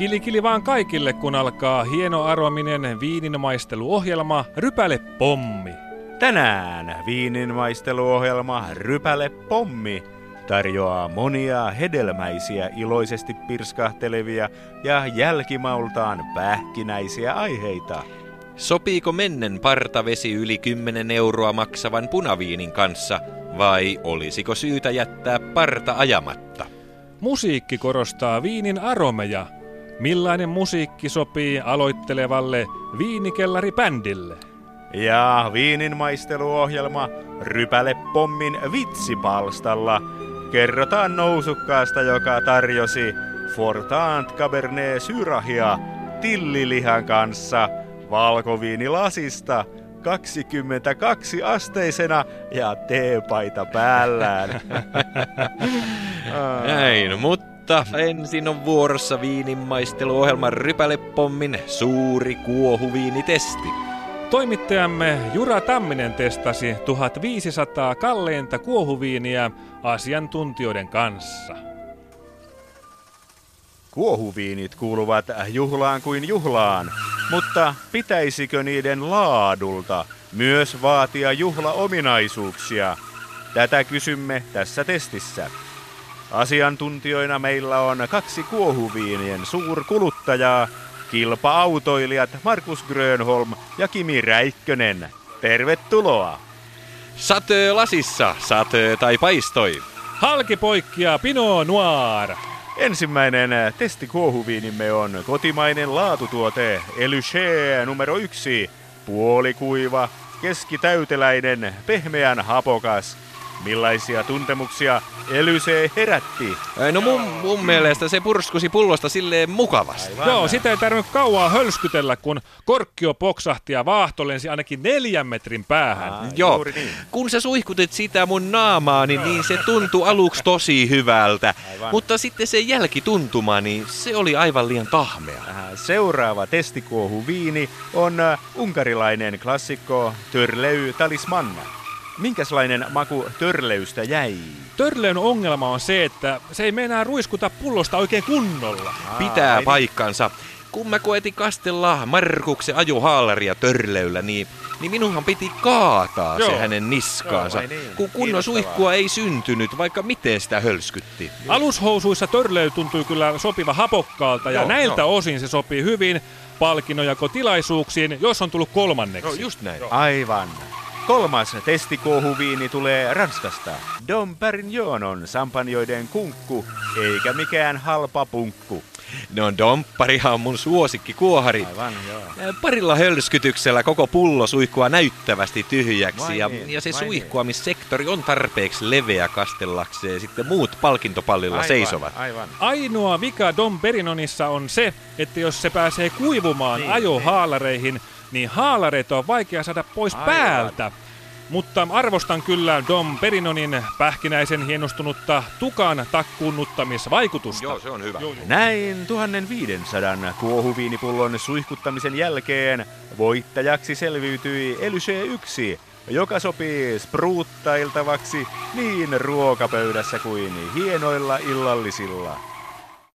Kili kili vaan kaikille, kun alkaa hienoarominen viininmaisteluohjelma Rypäle Pommi. Tänään viininmaisteluohjelma Rypäle Pommi tarjoaa monia hedelmäisiä, iloisesti pirskahtelevia ja jälkimaultaan pähkinäisiä aiheita. Sopiiko mennen partavesi yli 10 euroa maksavan punaviinin kanssa vai olisiko syytä jättää parta ajamatta? Musiikki korostaa viinin aromeja. Millainen musiikki sopii aloittelevalle viinikellaripändille? Ja viininmaisteluohjelma Rypäle Pommin vitsipalstalla kerrotaan nousukkaasta, joka tarjosi Fortant Cabernet Syrahia tillilihan kanssa valkoviinilasista 22 asteisena ja teepaita päällään. Näin, mutta ensin on vuorossa viininmaisteluohjelman Rypälepommin suuri kuohuviinitesti. Toimittajamme Jura Tamminen testasi 1500 kalleinta kuohuviiniä asiantuntijoiden kanssa. Kuohuviinit kuuluvat juhlaan kuin juhlaan, mutta pitäisikö niiden laadulta myös vaatia juhlaominaisuuksia? Tätä kysymme tässä testissä. Asiantuntijoina meillä on kaksi kuohuviinien suurkuluttajaa, kilpa-autoilijat Markus Grönholm ja Kimi Räikkönen. Tervetuloa! Satöö lasissa, satöö tai paistoi. Halki poikkia Pinot Noir. Ensimmäinen testikuohuviinimme on kotimainen laatutuote Elyché numero yksi. Puolikuiva, keskitäyteläinen, pehmeän hapokas. Millaisia tuntemuksia Elysee herätti? No mun, mun mielestä se purskusi pullosta silleen mukavasti. Aivan. Joo, sitä ei tarvinnut kauaa hölskytellä, kun korkkio poksahti ja vaahto lensi ainakin neljän metrin päähän. Aa, Joo, juuri niin. kun sä suihkutit sitä mun naamaani, niin se tuntui aluksi tosi hyvältä. Aivan. Mutta sitten se jälkituntuma, niin se oli aivan liian tahmea. Äh, Seuraava testikuohuviini on äh, unkarilainen klassikko Törleu Talisman. Minkäslainen maku törleystä jäi? Törleyn ongelma on se, että se ei meinaa ruiskuta pullosta oikein kunnolla. Pitää Ai, paikkansa. Kun mä koetin kastella Markuksen ajohaalaria törleyllä, niin, niin minunhan piti kaataa Joo. se hänen niskaansa. Joo, niin? kun kunnon suihkua ei syntynyt, vaikka miten sitä hölskytti. Alushousuissa törley tuntui kyllä sopiva hapokkaalta ja Joo, näiltä joo. osin se sopii hyvin palkinnojakotilaisuuksiin, jos on tullut kolmanneksi. No just näin. Aivan. Kolmas testikuohuviini tulee Ranskasta. Dom Perignon on sampanjoiden kunkku, eikä mikään halpa punkku. No dompparihan on mun suosikki kuohari. Aivan, joo. Parilla hölskytyksellä koko pullo suihkua näyttävästi tyhjäksi Vai ja, niin, ja se niin. suihkuamissektori on tarpeeksi leveä kastellakseen sitten muut palkintopallilla Aivan, seisovat. Aivan. Ainoa vika Dom Perinonissa on se, että jos se pääsee kuivumaan Niin, ajohaalareihin, niin haalareita on vaikea saada pois Aivan. päältä. Mutta arvostan kyllä Dom Perinonin pähkinäisen hienostunutta tukan takkuunnuttamisvaikutusta. Joo, se on hyvä. Näin 1500 kuohuviinipullon suihkuttamisen jälkeen voittajaksi selviytyi Elyché 1, joka sopii spruuttailtavaksi niin ruokapöydässä kuin hienoilla illallisilla.